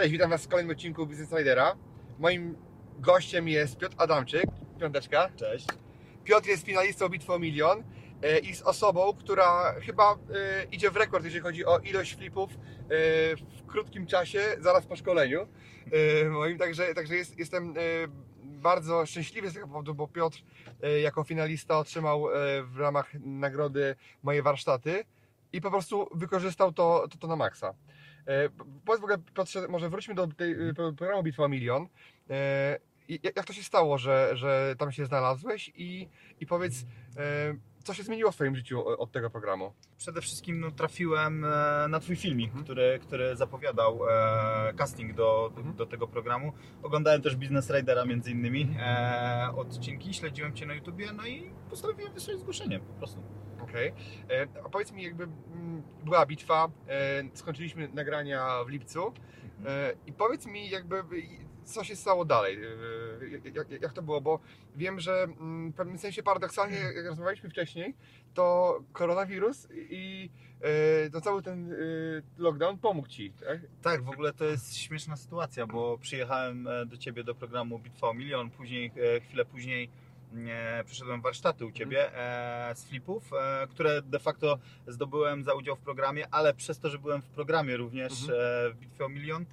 Cześć, witam Was w kolejnym odcinku Business Ridera. Moim gościem jest Piotr Adamczyk. Piąteczka. Cześć. Piotr jest finalistą Bitwy o Milion e, i z osobą, która chyba e, idzie w rekord, jeżeli chodzi o ilość flipów e, w krótkim czasie, zaraz po szkoleniu moim. Także, także jest, jestem bardzo szczęśliwy z tego powodu, bo Piotr jako finalista otrzymał w ramach nagrody moje warsztaty i po prostu wykorzystał to, to, to na maksa. E, powiedz w ogóle, Piotrze, może wróćmy do tej e, programu Bitwa Milion. E, jak to się stało, że, że tam się znalazłeś i, i powiedz, co się zmieniło w Twoim życiu od tego programu? Przede wszystkim no, trafiłem na Twój filmik, mhm. który, który zapowiadał casting do, do, mhm. do, tego programu. Oglądałem też Business Ridera między innymi odcinki, śledziłem Cię na YouTubie, no i postanowiłem wysłać zgłoszenie po prostu. Okej. Okay. A powiedz mi, jakby mm, była bitwa, e, skończyliśmy nagrania w lipcu mhm. i powiedz mi, jakby co się stało dalej, e, jak, jak to było, bo wiem, że mm, w pewnym sensie paradoksalnie, jak rozmawialiśmy wcześniej, to koronawirus i to cały ten lockdown pomógł Ci, tak? Tak, w ogóle to jest śmieszna sytuacja, bo przyjechałem do Ciebie do programu Bitwa o Milion, później, chwilę później przeszedłem warsztaty u Ciebie e, z flipów, e, które de facto zdobyłem za udział w programie, ale przez to, że byłem w programie również mhm. E, w Bitwie o Milion, mm,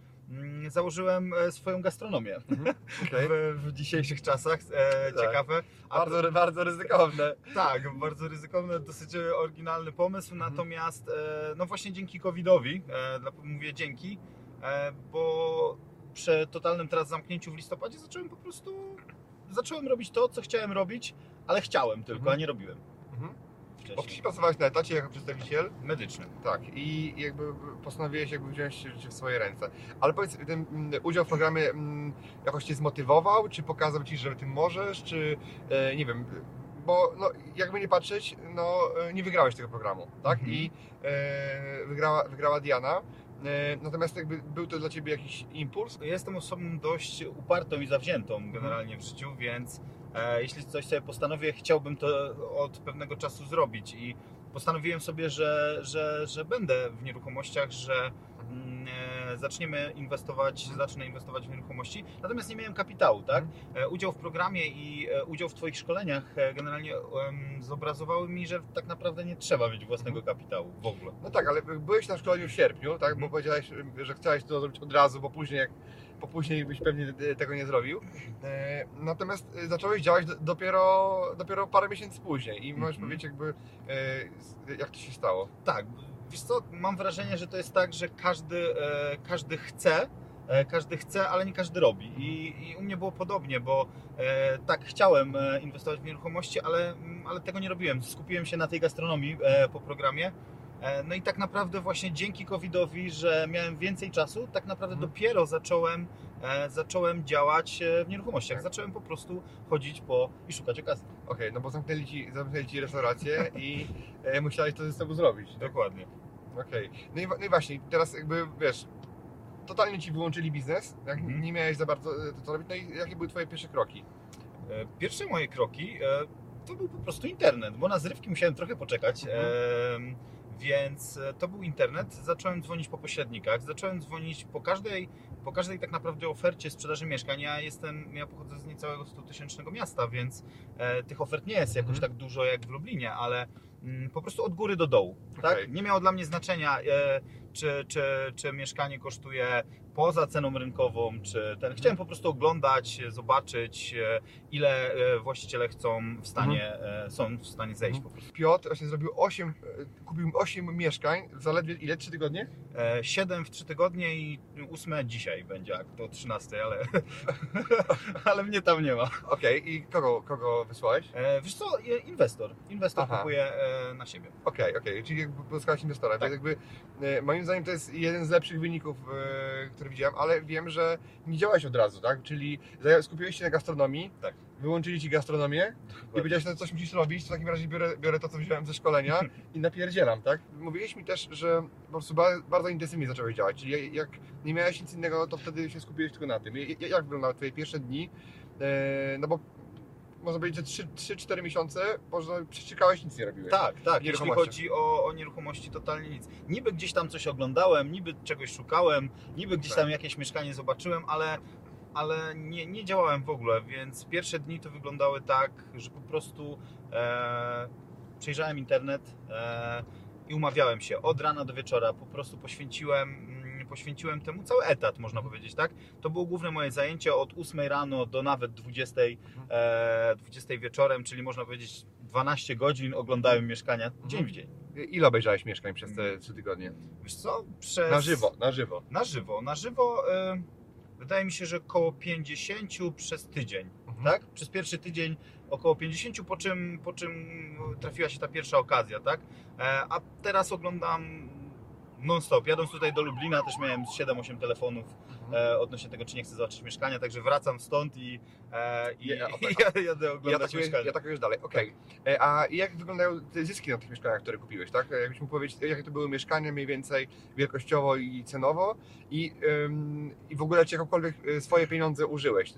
założyłem swoją gastronomię mhm. okay. w, w, dzisiejszych czasach. E, tak. Ciekawe. A bardzo, bardzo ryzykowne. Tak, bardzo ryzykowne, dosyć oryginalny pomysł, mhm. natomiast e, no właśnie dzięki COVID-owi, e, mówię dzięki, bo przy totalnym teraz zamknięciu w listopadzie zacząłem po prostu zacząłem robić to, co chciałem robić, ale chciałem tylko, mhm. a nie robiłem. Mhm. Bo wcześniej pracowałeś na etacie jako przedstawiciel? Medyczny. Tak, i jakby postanowiłeś jakby wziąć życie w swoje ręce. Ale powiedz, ten mm, udział w programie mm, jakoś Cię zmotywował, czy pokazał Ci, że Ty możesz, czy e, nie wiem, bo no, jakby nie patrzeć, no e, nie wygrałeś tego programu, tak? Mhm. I e, wygrała, wygrała Diana. E, natomiast jakby był to dla Ciebie jakiś impuls? Jestem osobą dość upartą i zawziętą generalnie w życiu, więc jeśli coś sobie postanowię, chciałbym to od pewnego czasu zrobić i postanowiłem sobie, że, że, że będę w nieruchomościach, że mm, e, zaczniemy inwestować, zacznę inwestować w nieruchomości. Natomiast nie miałem kapitału, tak? Mhm. Udział w programie i udział w Twoich szkoleniach generalnie zobrazowały mi, że tak naprawdę nie trzeba mieć własnego mhm. kapitału w ogóle. No tak, ale byłeś na szkoleniu w sierpniu, tak? Bo mhm. powiedziałeś, że chciałeś to zrobić od razu, bo później jak bo później byś pewnie tego nie zrobił. E, natomiast e, zacząłeś działać dopiero, dopiero parę miesięcy później i możesz mm -hmm. powiedzieć jakby e, jak to się stało. Tak, wiesz co, mam wrażenie, że to jest tak, że każdy, każdy chce, każdy chce, ale nie każdy robi. I, I, u mnie było podobnie, bo e, tak chciałem inwestować w nieruchomości, ale, ale tego nie robiłem. Skupiłem się na tej gastronomii e, po programie E, no i tak naprawdę właśnie dzięki COVID-owi, że miałem więcej czasu, tak naprawdę hmm. dopiero zacząłem, e, zacząłem działać e, w nieruchomościach. Tak. Zacząłem po prostu chodzić po i szukać okazji. Okej, okay, no bo zamknęli Ci, zamknęli ci restaurację i e, musiałeś to ze sobą zrobić. Tak? Dokładnie. Okej. Okay. No, no, i, właśnie, teraz jakby, wiesz, totalnie Ci wyłączyli biznes? Hmm. nie miałeś za bardzo to robić. No i jakie były Twoje pierwsze kroki? Pierwsze moje kroki to był po prostu internet, bo na zrywki musiałem trochę poczekać. Mhm. Więc e, to był internet. Zacząłem dzwonić po pośrednikach, zacząłem dzwonić po każdej, po każdej tak naprawdę ofercie sprzedaży mieszkań. Ja jestem, ja pochodzę z niecałego 100 tysięcznego miasta, więc e, tych ofert nie jest jakoś mhm. tak dużo jak w Lublinie, ale mm, po prostu od góry do dołu. Okay. Tak? Nie miało dla mnie znaczenia, e, czy, czy, czy mieszkanie kosztuje poza ceną rynkową, czy ten. Chciałem po prostu oglądać, zobaczyć, e, ile e, właściciele chcą w stanie, mhm. są w stanie zejść mhm. po prostu. Piotr właśnie zrobił 8, kupił 8 mieszkań zaledwie ile? 3 tygodnie? E, 7 w 3 tygodnie i 8 dzisiaj będzie, jak to 13, ale, ale mnie tam nie ma. Okej, i kogo, kogo wysłałeś? E, wiesz co, e, inwestor. Inwestor Aha. kupuje e, na siebie. Okej, okej, czyli jakby pozyskałeś inwestora, Tak. więc jakby e, moim zdaniem to jest jeden z lepszych wyników, e, które widziałem, ale wiem, że nie działałeś od razu, tak? Czyli skupiłeś się na gastronomii, Tak. wyłączyli Ci gastronomię i powiedziałeś, że coś musisz robić, to w takim razie biorę, biorę to, co wziąłem ze szkolenia i napierdzielam, tak? Mówiłeś mi też, że po prostu ba- bardzo intensywnie zacząłeś działać, czyli jak nie miałeś nic innego, to wtedy się skupiłeś tylko na tym. I- Jak wyglądały Twoje pierwsze dni? E, No bo można powiedzieć, że 3-4 miesiące można, przeciekałeś, nic nie robiłeś. Tak, tak. Jeśli chodzi o, o nieruchomości, totalnie nic. Niby gdzieś tam coś oglądałem, niby czegoś szukałem, niby gdzieś Tak. tam jakieś mieszkanie zobaczyłem, ale, ale nie, nie działałem w ogóle, więc pierwsze dni to wyglądały tak, że po prostu e, przejrzałem internet e, i umawiałem się od rana do wieczora. Po prostu poświęciłem, poświęciłem temu cały etat, można powiedzieć, tak? To było główne moje zajęcie od 8 rano do nawet 20, e, 20 wieczorem, czyli można powiedzieć 12 godzin oglądałem mieszkania dzień w dzień. Ile obejrzałeś mieszkań przez te 3 tygodnie? Wiesz co? Przez... Na żywo, na żywo. Na żywo. Na żywo e, wydaje mi się, że około 50 przez tydzień. Mhm. Tak? Przez pierwszy tydzień około 50, po czym, po czym trafiła się ta pierwsza okazja, tak? E, a teraz oglądam non-stop. Jadąc tutaj do Lublina też miałem 7-8 telefonów e, odnośnie tego, czy nie chcę zobaczyć mieszkania, także wracam stąd i, e, i, Ja- i jadę, jadę Ja oglądać tak, mieszkania. ja tak już dalej, okej. E, A jak wyglądają te zyski na tych mieszkaniach, które kupiłeś, tak? Jakbyś mógł powiedzieć, jakie to były mieszkania mniej więcej wielkościowo i cenowo i, ym, i w ogóle czy jakąkolwiek e, swoje pieniądze użyłeś e,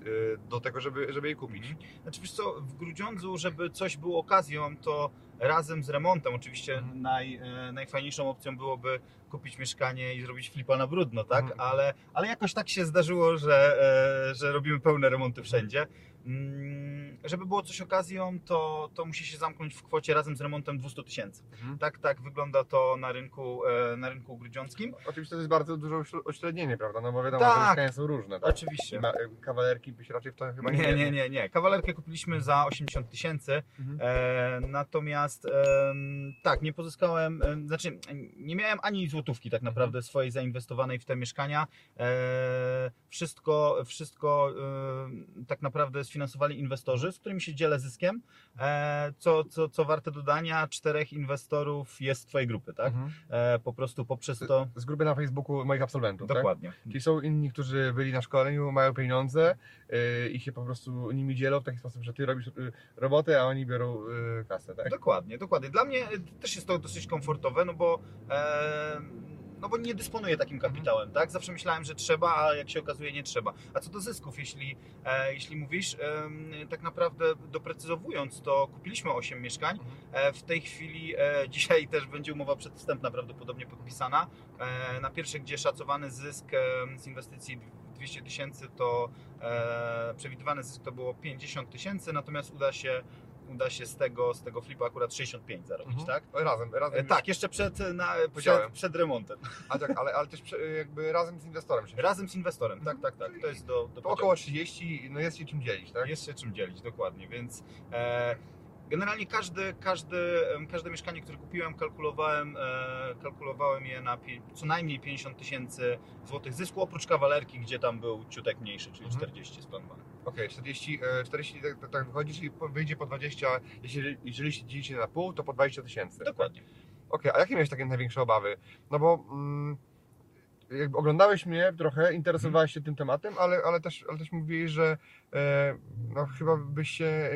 do tego, żeby, żeby je kupić? Mhm. Znaczy wiesz co, w Grudziądzu, żeby coś było okazją, to razem z remontem, oczywiście Mhm. naj, e, najfajniejszą opcją byłoby kupić mieszkanie i zrobić flipa na brudno, tak? Mhm. Ale, ale jakoś tak się zdarzyło, że, e, że robimy pełne remonty wszędzie. Mm, żeby było coś okazją, to, to musi się zamknąć w kwocie razem z remontem 200 tysięcy. Mhm. Tak, tak wygląda to na rynku, e, na rynku grudziąckim. Oczywiście to jest bardzo duże uśrednienie, prawda? No bo wiadomo, Tak. że mieszkania są różne, tak? Oczywiście. Ma- e, Kawalerki byś raczej w to chyba nie Nie, nie, nie, nie. Kawalerkę kupiliśmy za 80 tysięcy. Mhm. E, natomiast em, tak, nie pozyskałem, em, znaczy nie miałem ani złotówki tak naprawdę swojej zainwestowanej w te mieszkania. E, wszystko, wszystko tak naprawdę sfinansowali inwestorzy, z którymi się dzielę zyskiem. E, co, co, co warte dodania, czterech inwestorów jest z twojej grupy, tak? Mhm. E, po prostu poprzez to. Z grupy na Facebooku moich absolwentów, tak? Dokładnie. Czyli są inni, którzy byli na szkoleniu, mają pieniądze yy, i się po prostu nimi dzielą w taki sposób, że ty robisz yy, robotę, a oni biorą yy, kasę, tak? Dokładnie, dokładnie. Dla mnie e, też jest to dosyć komfortowe, no bo, e, no bo nie dysponuję takim kapitałem, tak? Zawsze myślałem, że trzeba, a jak się okazuje nie trzeba. A co do zysków, jeśli, e, jeśli mówisz, em, tak naprawdę doprecyzowując, to kupiliśmy 8 mieszkań. E, w tej chwili, e, dzisiaj też będzie umowa przedwstępna prawdopodobnie podpisana. E, na pierwsze, gdzie szacowany zysk e, z inwestycji 200 tysięcy, to e, przewidywany zysk to było 50 tysięcy, natomiast uda się uda się z tego, z tego flipa akurat 65 zarobić, Mhm. tak? Razem, razem. E, tak, jeszcze przed, na, przed, przed remontem. A tak, ale, ale też jakby razem z inwestorem się. Razem z inwestorem, tak, tak, tak. To jest do, do To około 30, no jest się czym dzielić, tak? Jest się czym dzielić, dokładnie, więc e, generalnie każdy, każdy, em, każde mieszkanie, które kupiłem, kalkulowałem, e, kalkulowałem je na co najmniej 50 tysięcy złotych zysku, oprócz kawalerki, gdzie tam był ciutek mniejszy, czyli Mhm. 40 splanowany. Okej, 40, e, 40 tak, tak, wychodzi, czyli wyjdzie po 20, jeśli, jeżeli się dzielicie na pół, to po 20 tysięcy. Dokładnie. Okej, a jakie miałeś takie największe obawy? No bo mm, jakby oglądałeś mnie trochę, interesowałeś się tym tematem, ale, ale, też, ale też mówiłeś, że e, no, chyba byś się e,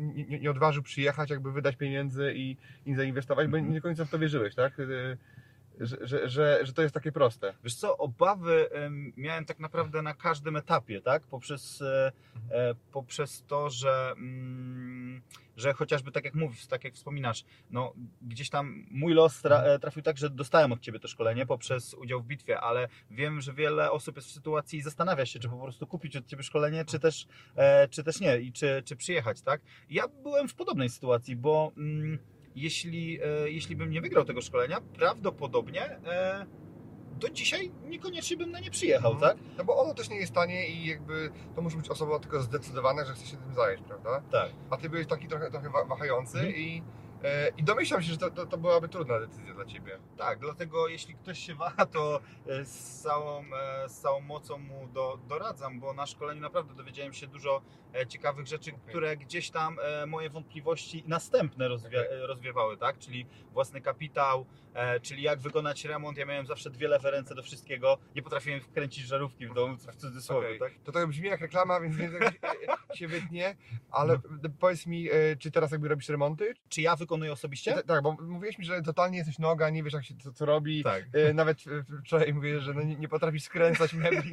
nie, nie odważył przyjechać, jakby wydać pieniędzy i, i zainwestować, bo Mhm. nie do końca w to wierzyłeś, tak? E, że, że, że, że to jest takie proste. Wiesz co, obawy em, miałem tak naprawdę na każdym etapie, tak? Poprzez, e, e, poprzez to, że, mm, że chociażby tak jak mówisz, tak jak wspominasz, no gdzieś tam mój los tra, e, trafił tak, że dostałem od Ciebie to szkolenie poprzez udział w bitwie, ale wiem, że wiele osób jest w sytuacji i zastanawia się, czy po prostu kupić od Ciebie szkolenie, czy też, e, czy też nie i czy, czy przyjechać, tak? Ja byłem w podobnej sytuacji, bo mm, jeśli, e, jeśli bym nie wygrał tego szkolenia, prawdopodobnie e, do dzisiaj niekoniecznie bym na nie przyjechał, Mhm. tak? No bo ono też nie jest tanie i jakby to musi być osoba tylko zdecydowana, że chce się tym zająć, prawda? Tak. A ty byłeś taki trochę, trochę wa- wahający Mhm. i I domyślam się, że to, to, to byłaby trudna decyzja dla Ciebie. Tak, dlatego jeśli ktoś się waha, to e, z całą, e, z całą mocą mu do, doradzam, bo na szkoleniu naprawdę dowiedziałem się dużo e, ciekawych rzeczy, Okej. które gdzieś tam e, moje wątpliwości następne e, rozwiewały, tak? Czyli własny kapitał, e, czyli jak wykonać remont. Ja miałem zawsze dwie lewe ręce do wszystkiego. Nie potrafiłem wkręcić żarówki w domu, w cudzysłowie, Okej. tak? To tak brzmi jak reklama, więc, e, się wytnie, ale powiedz mi, e, czy teraz jakby robisz remonty? Czy ja wykonuję osobiście? Ta- Tak, bo mówiłeś mi, że totalnie jesteś noga, nie wiesz jak się co, co robi. Tak. E, Nawet wczoraj mówię, że no nie, nie potrafisz skręcać mebli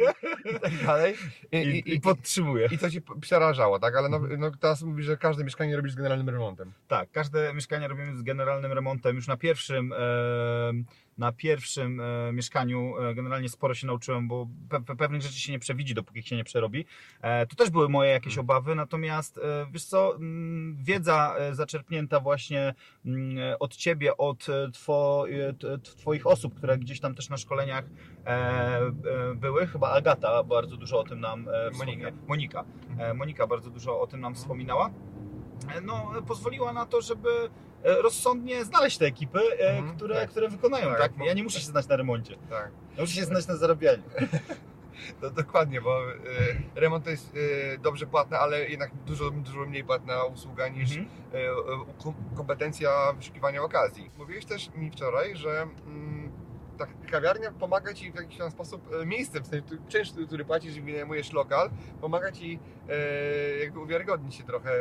i tak dalej. I, I, i, i i, podtrzymuję. i to cię przerażało, tak? Ale no, no, teraz mówisz, że każde mieszkanie robisz z generalnym remontem. Tak, każde mieszkanie robimy z generalnym remontem. Już na pierwszym, e, na pierwszym e, mieszkaniu e, generalnie sporo się nauczyłem, bo pe, pe, pewnych rzeczy się nie przewidzi, dopóki się nie przerobi. E, to też były moje jakieś obawy, natomiast wiesz co, mm, wiedza zaczerpnięta właśnie mm, od Ciebie, od two, Twoich osób, które gdzieś tam też na szkoleniach były, chyba Agata bardzo dużo o tym nam Monika. Monika. E, Monika bardzo dużo o tym nam wspominała. No, pozwoliła na to, żeby rozsądnie znaleźć te ekipy, e, Mhm, które, tak. które wykonają. Tak, Tak, Ja nie muszę się znać na remoncie. Tak. Ja muszę się znać na zarabianiu. No, dokładnie, bo e, remont to jest e, dobrze płatna, ale jednak dużo, dużo mniej płatna usługa niż e, e, kom- kompetencja wyszukiwania okazji. Mówiłeś też mi wczoraj, że mm, tak kawiarnia pomaga Ci w jakiś tam sposób, e, miejscem, w sensie czynsz, który płacisz i wynajmujesz lokal, pomaga Ci e, jakby uwiarygodnić się trochę,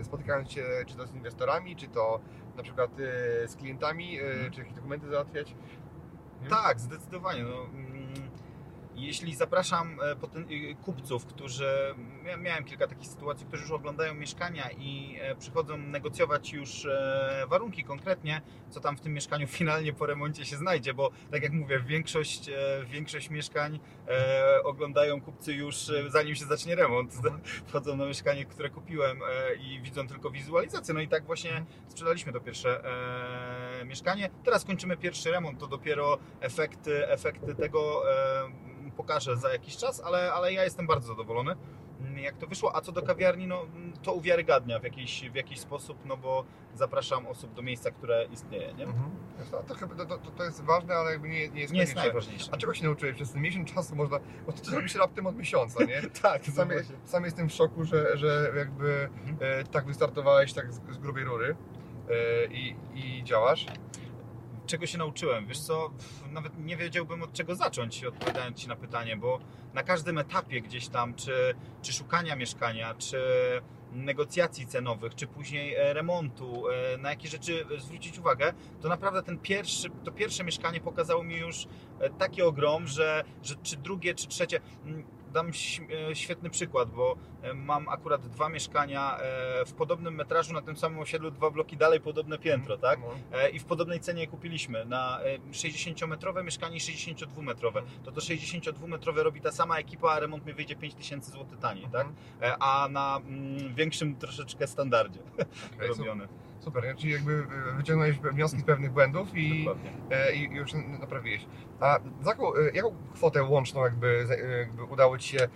e, spotykając się czy to z inwestorami, czy to na przykład z klientami, Mhm. czy jakieś dokumenty załatwiać. Nie? Tak, zdecydowanie. No, mm, jeśli zapraszam kupców, którzy. Miałem kilka takich sytuacji, którzy już oglądają mieszkania i e, przychodzą negocjować już e, warunki konkretnie, co tam w tym mieszkaniu finalnie po remoncie się znajdzie, bo tak jak mówię, większość, e, większość mieszkań oglądają kupcy już zanim się zacznie remont. Mhm. Wchodzą na mieszkanie, które kupiłem i widzą tylko wizualizację. No i tak właśnie sprzedaliśmy to pierwsze mieszkanie. Teraz kończymy pierwszy remont, to dopiero efekty, efekty tego pokażę za jakiś czas, ale, ale ja jestem bardzo zadowolony jak to wyszło, a co do kawiarni, no mm, to uwiarygadnia w jakiś, w jakiś sposób, no bo zapraszam osób do miejsca, które istnieje, nie? Mhm. To, to, chyba- to, to, to jest ważne, ale jakby nie, nie jest Nie jest konieczne. najważniejsze. A czego się nauczyłeś przez ten miesiąc czasu można, bo to robi się raptem od miesiąca, nie? tak, Sam, sam jestem w szoku, że, że jakby e, tak wystartowałeś tak z, z grubej rury e, i, i działasz. Czego się nauczyłem? Wiesz co, nawet nie wiedziałbym od czego zacząć, odpowiadając Ci na pytanie, bo na każdym etapie gdzieś tam, czy, czy szukania mieszkania, czy negocjacji cenowych, czy później e, remontu, e, na jakie rzeczy zwrócić uwagę, to naprawdę ten pierwszy, to pierwsze mieszkanie pokazało mi już e, taki ogrom, że, że czy drugie, czy trzecie, dam e, świetny przykład, bo e, mam akurat dwa mieszkania e, w podobnym metrażu na tym samym osiedlu, dwa bloki dalej, podobne piętro, tak? No. I w podobnej cenie kupiliśmy na e, 60-metrowe mieszkanie i 62-metrowe. To to 62-metrowe robi ta sama ekipa, a remont mi wyjdzie 5000 zł taniej, tak? Mhm. A na mm, większym troszeczkę standardzie su- robione. Super, nie? czyli jakby e, wyciągnąłeś wnioski z pewnych błędów i, e, i już naprawiłeś. A za jaką, e, jaką kwotę łączną jakby, jakby udało Ci się,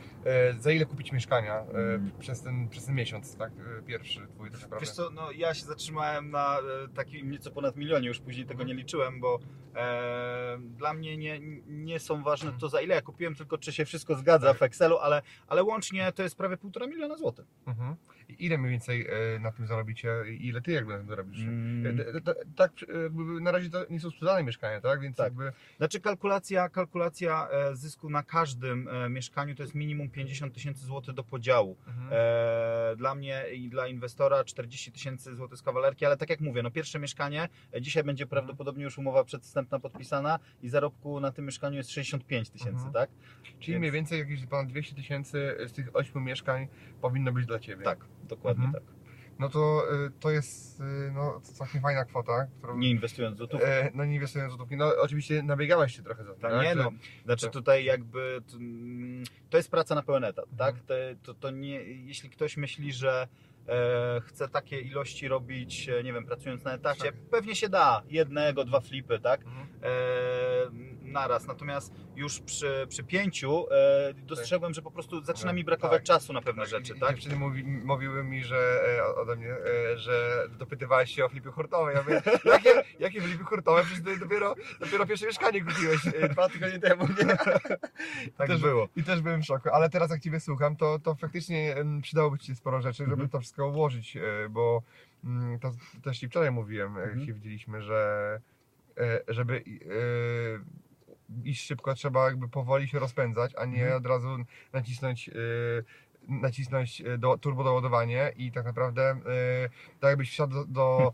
za ile kupić mieszkania Mm. przez, ten, przez ten miesiąc, tak? Pierwszy twój tak naprawdę. Wiesz co, no ja się zatrzymałem na takim nieco ponad milionie, już później tego nie liczyłem, bo e, dla mnie nie, nie są ważne to za ile ja kupiłem, tylko czy się wszystko zgadza w Excelu, ale, ale łącznie to jest prawie półtora miliona złotych. Mhm. Ile mniej więcej e, na tym zarobicie i ile Ty jakby na tym zarobisz? Mm. E, e, Tak, e, na razie to nie są sprzedane mieszkania, tak? Więc Tak. jakby Znaczy kalkulacja, kalkulacja zysku na każdym mieszkaniu to jest minimum 50 tysięcy złotych do podziału. Mhm. Dla mnie i dla inwestora 40 tysięcy złotych z kawalerki, ale tak jak mówię, no pierwsze mieszkanie, dzisiaj będzie prawdopodobnie już umowa przedwstępna podpisana i zarobku na tym mieszkaniu jest 65 tysięcy, Mhm. tak? Czyli więc- mniej więcej jakieś ponad 200 tysięcy z tych 8 mieszkań powinno być dla Ciebie. Tak, dokładnie Mhm. tak. No to, e, to jest e, no, całkiem fajna kwota, którą Nie inwestując złotów. e, no nie inwestując w złotówki. No oczywiście nabiegałeś się trochę za to, Tak, tak? nie no, znaczy tutaj jakby to, mm, to jest praca na pełen etat, tak? Mhm. To, to, to nie, jeśli ktoś myśli, że e, chce takie ilości robić, e, nie wiem, pracując na etacie, Tak. pewnie się da, jednego, dwa flipy, tak? Mhm. E, naraz, natomiast już przy, przy pięciu e, dostrzegłem, że po prostu zaczyna mi brakować Tak. czasu na pewne Tak, rzeczy, i tak? Dziewczyny mówi, mówiły mi, że e, ode mnie, e, że dopytywałeś się o flipy hurtowe. Ja mówię, jakie, jakie flipy hurtowe? Przecież ty dopiero, dopiero pierwsze mieszkanie kupiłeś e, dwa tygodnie temu, nie? Tak też, było. I też byłem w szoku, ale teraz jak Ciebie słucham, to, to faktycznie em, przydałoby Ci się sporo rzeczy, żeby Mhm. to wszystko ułożyć, e, bo mm, to też Ci wczoraj mówiłem, jak Mhm. się widzieliśmy, że e, żeby e, iść szybko, trzeba jakby powoli się rozpędzać, a nie Mhm. od razu nacisnąć e, nacisnąć e, do, turbo doładowanie i tak naprawdę e, tak jakbyś wsiadł do, do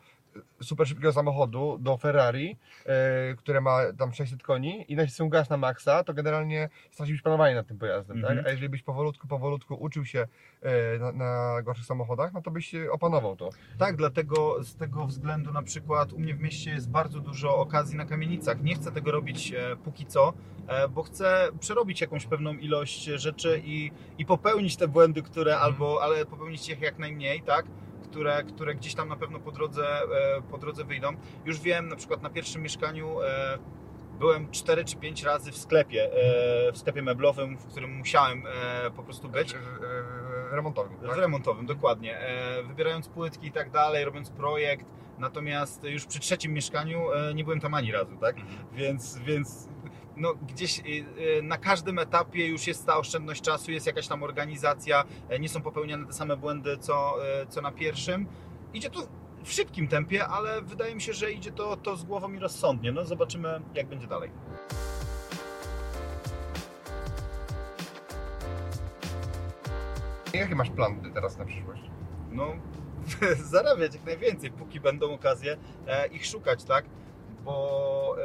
super szybkiego samochodu, do Ferrari, e, które ma tam 600 koni i nacisnął gaz na maksa, to generalnie straciłbyś panowanie nad tym pojazdem, Mhm. tak? A jeżeli byś powolutku, powolutku uczył się e, na, na gorszych samochodach, no to byś opanował to. Tak, dlatego z tego względu na przykład u mnie w mieście jest bardzo dużo okazji na kamienicach. Nie chcę tego robić e, póki co, bo chcę przerobić jakąś pewną ilość rzeczy i, i popełnić te błędy, które Mhm. albo, ale popełnić ich jak najmniej, tak? Które, które gdzieś tam na pewno po drodze, e, po drodze wyjdą. Już wiem, na przykład na pierwszym mieszkaniu e, byłem 4 czy 5 razy w sklepie, e, w sklepie meblowym, w którym musiałem po prostu być. Remontowym, tak? Remontowym, dokładnie. Wybierając płytki i tak dalej, robiąc projekt. Natomiast już przy trzecim mieszkaniu nie byłem tam ani razu, tak? Więc, więc no, gdzieś e, e, na każdym etapie już jest ta oszczędność czasu, jest jakaś tam organizacja, e, nie są popełniane te same błędy co, e, co na pierwszym. Idzie to w szybkim tempie, ale wydaje mi się, że idzie to, to z głową i rozsądnie. No zobaczymy, jak będzie dalej. Jakie masz plany teraz na przyszłość? no, zarabiać jak najwięcej, póki będą okazje e, ich szukać, tak? Bo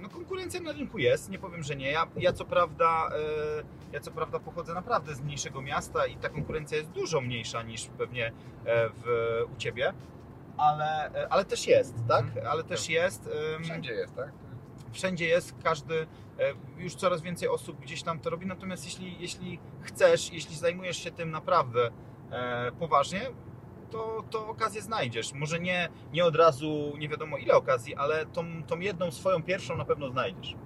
no, konkurencja na rynku jest, nie powiem, że nie. Ja, ja co prawda, e, ja co prawda pochodzę naprawdę z mniejszego miasta i ta konkurencja jest dużo mniejsza niż pewnie e, w, u Ciebie, ale, e, ale też jest, tak? Mhm. Ale też jest. em, Wszędzie jest, tak? wszędzie jest, każdy, już coraz więcej osób gdzieś tam to robi, natomiast jeśli, jeśli chcesz, jeśli zajmujesz się tym naprawdę poważnie, to, to okazję znajdziesz. Może nie, nie od razu, nie wiadomo ile okazji, ale tą, tą jedną swoją pierwszą na pewno znajdziesz.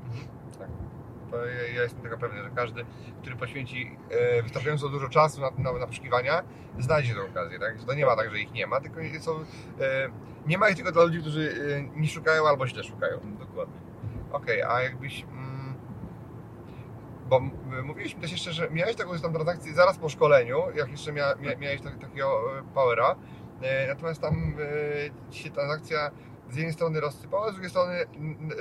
To ja, ja jestem tego pewny, że każdy, który poświęci e, wystarczająco dużo czasu na, na, na poszukiwania, znajdzie tę okazję, tak? To nie ma tak, że ich nie ma, tylko są, e, nie ma ich tylko dla ludzi, którzy e, nie szukają albo źle szukają. Dokładnie. Okej, a jakbyś... Bo mówiliśmy też jeszcze, że miałeś taką tam transakcję zaraz po szkoleniu, jak jeszcze mia, mia, miałeś tak, takiego e, powera, e, natomiast tam e, się transakcja z jednej strony rozsypała, z drugiej strony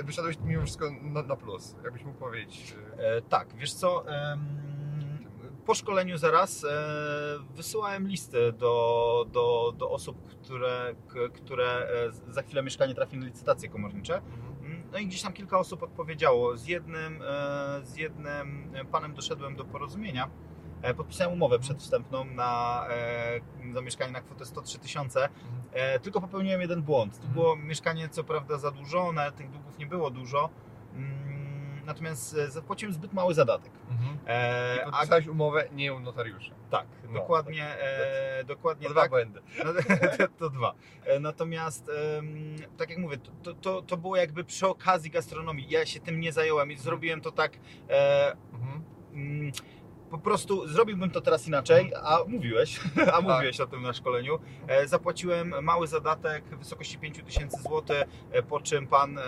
wyszedłeś mimo wszystko na, na plus. Jakbyś mógł powiedzieć... E, tak, wiesz co? po szkoleniu zaraz e, wysyłałem listy do, do, do osób, które, które za chwilę mieszkanie trafi na licytacje komornicze. Mm, No i gdzieś tam kilka osób odpowiedziało. Z jednym, e, z jednym panem doszedłem do porozumienia. E, Podpisałem umowę przedwstępną na, e, za mieszkanie na kwotę 103 tysiące. E, Tylko popełniłem jeden błąd. To było mieszkanie co prawda zadłużone, tych długów nie było dużo. Natomiast e, zapłaciłem zbyt mały zadatek. E, I a, podpisałeś umowę nie u notariusza. tak, No, dokładnie, e, dokładnie To dwa tak. błędy. No, to, to dwa. E, Natomiast, tak jak mówię, to, to- to, to było jakby przy okazji gastronomii. Ja się tym nie zająłem i zrobiłem to tak. E, Mhm. mm, po prostu zrobiłbym to teraz inaczej, a mówiłeś, a mówiłeś o tym na szkoleniu. E, Zapłaciłem mały zadatek w wysokości 5000 zł, e, po czym pan e,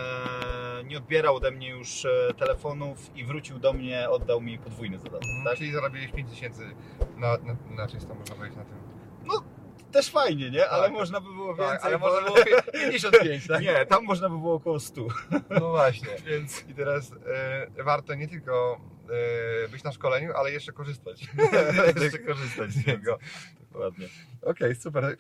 nie odbierał ode mnie już telefonów i wrócił do mnie, oddał mi podwójny zadatek. Mhm. Tak? Czyli zarobiłeś 5 tysięcy na, na, na czysto, można powiedzieć, na tym. Też fajnie, nie? Ale Tak. można by było więcej. Tak, ale można było 55, tak? Nie, tam można by było około 100. No właśnie. Więc I teraz e, warto nie tylko być na szkoleniu, ale jeszcze korzystać. jeszcze korzystać z niego. Dokładnie. Okej, super.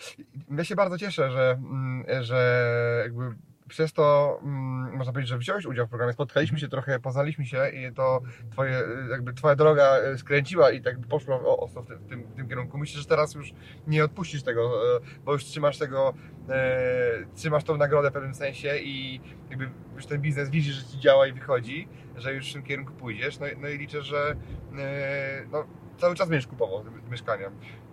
Ja się bardzo cieszę, że, mm, że jakby przez to mm, można powiedzieć, że wziąłeś udział w programie, spotkaliśmy się trochę, poznaliśmy się i to twoje, jakby twoja droga e, skręciła i tak poszła o- ostro w tym, w tym, kierunku. Myślę, że teraz już nie odpuścisz tego, e, bo już trzymasz tego, e, trzymasz tą nagrodę w pewnym sensie i jakby już ten biznes widzisz, że ci działa i wychodzi, że już w tym kierunku pójdziesz. No, no i liczę, że e, no, cały czas będziesz kupował mieszkania.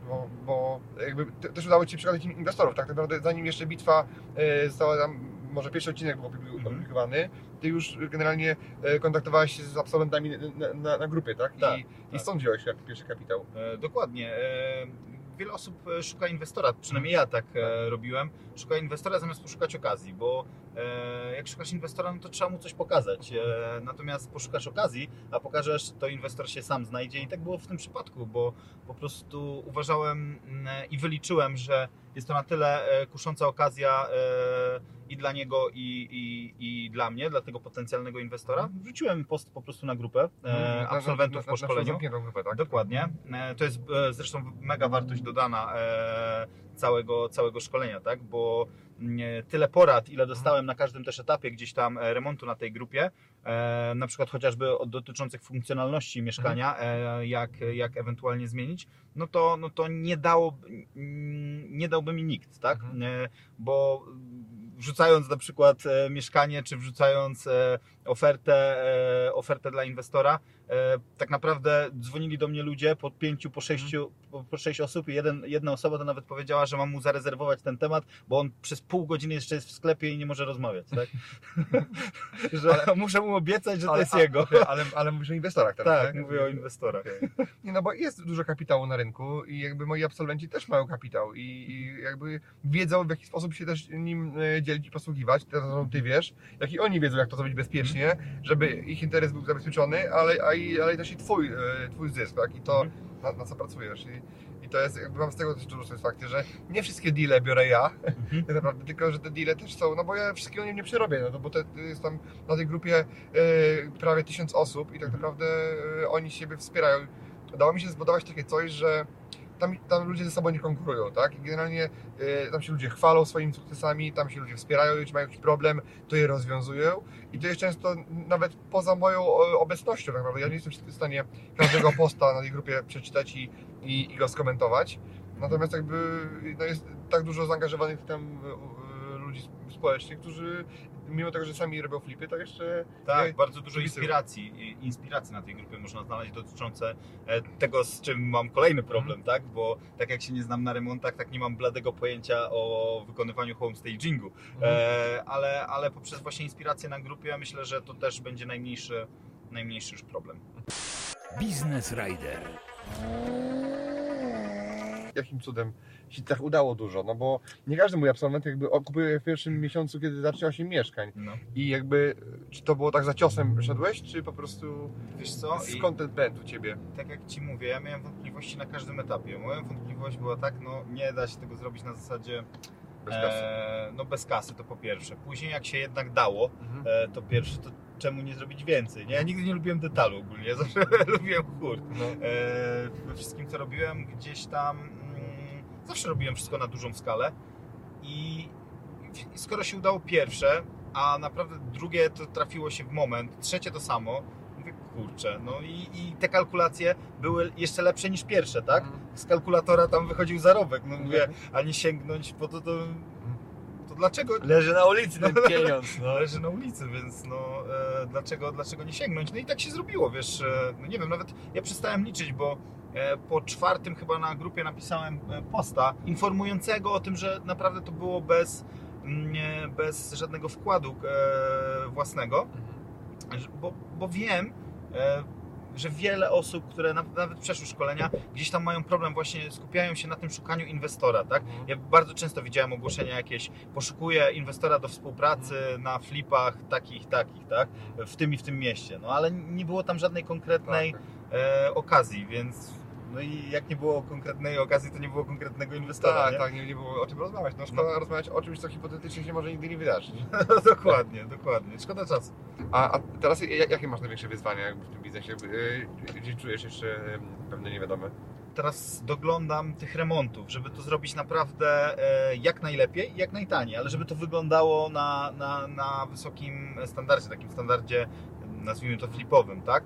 Bo, bo jakby te- też udało Ci się przekonać inwestorów, tak naprawdę zanim jeszcze bitwa e, została tam, może pierwszy odcinek był Mhm. opublikowany, ty już generalnie e, kontaktowałeś się z absolwentami na, na, na grupie, tak? Tak, I, i tak. stąd wziąłeś jak pierwszy kapitał. E, Dokładnie. E, Wiele osób e, szuka inwestora, przynajmniej ja tak e, robiłem. Szuka inwestora zamiast poszukać okazji, bo e, jak szukasz inwestora, no to trzeba mu coś pokazać. Natomiast poszukasz okazji, a pokażesz, to inwestor się sam znajdzie i tak było w tym przypadku, bo po prostu uważałem mm, i wyliczyłem, że jest to na tyle e, kusząca okazja e, i dla niego, i, i, i dla mnie, dla tego potencjalnego inwestora. Wrzuciłem post po prostu na grupę e, absolwentów po szkoleniu. grupę, tak? Dokładnie. E, To jest e, zresztą mega wartość dodana e, całego, całego szkolenia, tak? Bo mm, tyle porad, ile dostałem na każdym też etapie gdzieś tam e, remontu na tej grupie, e, na przykład chociażby od dotyczących funkcjonalności mieszkania, e, jak, jak ewentualnie zmienić, no to, no to nie, dało, mm, nie dałby mi nikt, tak? Mhm. E, Bo wrzucając na przykład mieszkanie, czy wrzucając ofertę, e, ofertę dla inwestora, e, tak naprawdę dzwonili do mnie ludzie po pięciu, po sześciu, po, sześć osób i jeden, jedna osoba to nawet powiedziała, że mam mu zarezerwować ten temat, bo on przez pół godziny jeszcze jest w sklepie i nie może rozmawiać, tak? że muszę mu obiecać, że to jest a- jego. ale, ale mówisz o inwestorach teraz, Tak, mówię o inwestorach. Okej. Nie no, bo jest dużo kapitału na rynku i jakby moi absolwenci też mają kapitał i, i jakby wiedzą w jaki sposób się też nim e, dzielić i posługiwać. Teraz ty wiesz, jak i oni wiedzą jak to zrobić bezpiecznie, żeby ich interes był zabezpieczony, ale, a i, ale też i twój, e, twój zysk, tak? I to na, na co pracujesz. I, I to jest, jakby mam z tego też dużo satysfakcji, że nie wszystkie deale biorę ja, Mhm. tak naprawdę, tylko że te deale też są, no bo ja wszystkiego nie, nie przerobię, no to, bo te, jest tam na tej grupie e, prawie tysiąc osób i tak naprawdę e, oni siebie wspierają. Udało mi się zbudować takie coś, że tam, tam ludzie ze sobą nie konkurują, tak? I generalnie e, tam się ludzie chwalą swoimi sukcesami, tam się ludzie wspierają, jeśli mają jakiś problem, to je rozwiązują i to jest często nawet poza moją e, obecnością tak naprawdę. Ja nie jestem w stanie każdego posta na tej grupie przeczytać i, i, i go skomentować. Natomiast jakby no jest tak dużo zaangażowanych tam e, ludzi społecznych, którzy mimo tego, że sami robią flipy, to jeszcze Tak, bardzo dużo inspiracji, inspiracji na tej grupie można znaleźć dotyczące e, tego, z czym mam kolejny problem, tak? Bo tak jak się nie znam na remontach, tak nie mam bladego pojęcia o wykonywaniu homestagingu. E, ale, ale poprzez właśnie inspirację na grupie myślę, że to też będzie najmniejszy, najmniejszy już problem. Business Rider. jakim cudem tak udało dużo, no bo nie każdy mój absolwent jakby okupuje w pierwszym miesiącu, kiedy zaczyna się mieszkań. No. I jakby, czy to było tak za ciosem szedłeś, czy po prostu Wiesz co? I skąd ten pęd u Ciebie? tak jak Ci mówię, ja miałem wątpliwości na każdym etapie. Moja wątpliwość była tak, no nie da się tego zrobić na zasadzie Bez kasy. E, no bez kasy to po pierwsze. Później jak się jednak dało, Mhm. e, to pierwsze to czemu nie zrobić więcej? Nie? Ja nigdy nie lubiłem detalu ogólnie, ja zawsze lubiłem hurt. No. E, we wszystkim co robiłem gdzieś tam zawsze robiłem wszystko na dużą skalę i, skoro się udało pierwsze, a naprawdę drugie to trafiło się w moment, trzecie to samo, mówię kurczę, no i, i te kalkulacje były jeszcze lepsze niż pierwsze, tak? Mhm. Z kalkulatora tam wychodził zarobek, no mówię, a nie sięgnąć po to, to, to dlaczego Leży na ulicy ten pieniądz. no, leży na ulicy, więc no e, dlaczego, dlaczego nie sięgnąć? No i tak się zrobiło, wiesz, e, no nie wiem, nawet ja przestałem liczyć, bo e, po czwartym chyba na grupie napisałem e, posta informującego o tym, że naprawdę to było bez, mm, bez żadnego wkładu e, własnego, że- bo, bo wiem, że wiele osób, które na- nawet przeszły szkolenia, gdzieś tam mają problem, właśnie skupiają się na tym szukaniu inwestora, tak? Ja bardzo często widziałem ogłoszenia jakieś, poszukuję inwestora do współpracy na flipach takich, takich, tak? W tym i w tym mieście. No ale nie było tam żadnej konkretnej Tak. e, okazji, więc no i jak nie było konkretnej okazji, to nie było konkretnego inwestora, Tak, nie? tak, nie, nie było o czym rozmawiać. No szkoda rozmawiać o czymś, co hipotetycznie się może nigdy nie wydarzyć. No, dokładnie, dokładnie. Szkoda czasu. A, a teraz ja- jakie masz największe wyzwania w tym biznesie? E, Gdzie czujesz jeszcze pewne niewiadome? teraz doglądam tych remontów, żeby to zrobić naprawdę e, jak najlepiej i jak najtaniej, ale żeby to wyglądało na, na, na wysokim standardzie, takim standardzie, nazwijmy to flipowym, tak?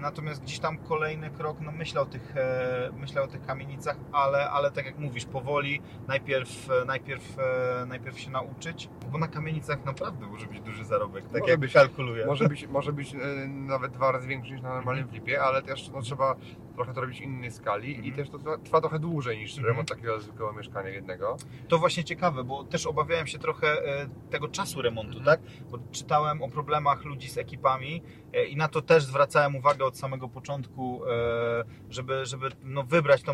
Natomiast gdzieś tam kolejny krok, no myślę o tych, e, myślę o tych kamienicach, ale, ale tak jak mówisz, powoli, najpierw, e, najpierw, e, najpierw się nauczyć, bo na kamienicach naprawdę może być duży zarobek, tak Może jak być. kalkuluję. Może być, może być nawet dwa razy większy niż na normalnym flipie, ale też no, trzeba trochę to robić w innej skali i Mhm. też to trwa, trwa trochę dłużej niż Mhm. remont takiego zwykłego mieszkania jednego. To właśnie ciekawe, bo też obawiałem się trochę e, tego czasu remontu, tak? Bo czytałem o problemach ludzi z ekipami e, i na to też zwracałem uwagę od samego początku, e, żeby, żeby no, wybrać tą,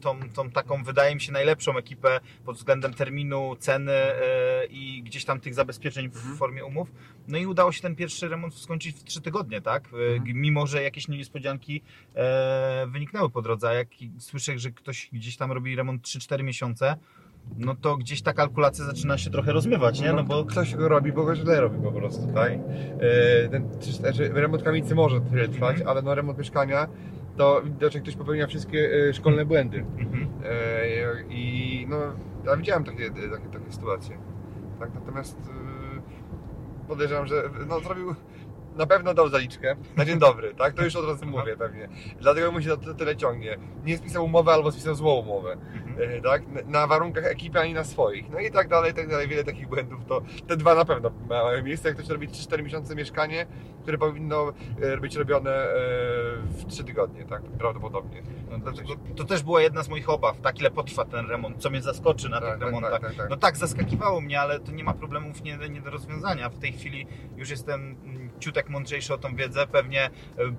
tą, tą taką, wydaje mi się, najlepszą ekipę pod względem terminu, ceny e, i gdzieś tam tych zabezpieczeń w Mhm. formie umów. No i udało się ten pierwszy remont skończyć w trzy tygodnie, tak? E, Mhm. Mimo, że jakieś niespodzianki e, wyniknęły po drodze, a jak słyszę, że ktoś gdzieś tam robi remont 3-4 miesiące, no to gdzieś ta kalkulacja zaczyna się trochę rozmywać, nie? No bo Ktoś go robi, bo go źle robi po prostu, tak? Ten, czy, znaczy, remont kamienicy może tyle trwać, Mhm. ale no remont mieszkania to widocznie ktoś popełnia wszystkie e, szkolne błędy. Mhm. E, I no, ja widziałem takie, takie, takie sytuacje. Tak, natomiast e, podejrzewam, że no, zrobił na pewno dał zaliczkę na dzień dobry, tak? To już od razu mówię pewnie. Dlatego mu się to tyle ciągnie. Nie spisał umowy albo spisał złą umowę, Mhm. e, tak? Na warunkach ekipy, ani na swoich. No i tak dalej, i tak dalej. Wiele takich błędów. To te dwa na pewno mają miejsce. Jak ktoś robi 3-4 miesiące mieszkanie, które powinno e, być robione e, w 3 tygodnie, tak? Prawdopodobnie. No, dlatego to też była jedna z moich obaw, tak ile potrwa ten remont, co mnie zaskoczy na Tak, tych tak, remontach. tak, tak, tak. No tak, zaskakiwało mnie, ale to nie ma problemów nie, nie do rozwiązania. W tej chwili już jestem mm, ciutek mądrzejszy o tą wiedzę, pewnie e,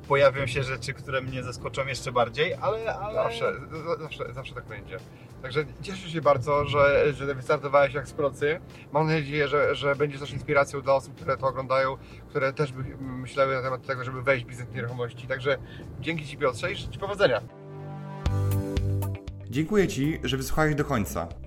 pojawią się rzeczy, które mnie zaskoczą jeszcze bardziej, ale... ale... Zawsze, zawsze, zawsze tak będzie. Także cieszę się bardzo, że, że wystartowałeś jak z procy. Mam nadzieję, że, że będzie też inspiracją dla osób, które to oglądają, które też by myślały na temat tego, żeby wejść w biznes nieruchomości. Także dzięki Ci Piotrze i życzę Ci powodzenia. Dziękuję Ci, że wysłuchałeś do końca.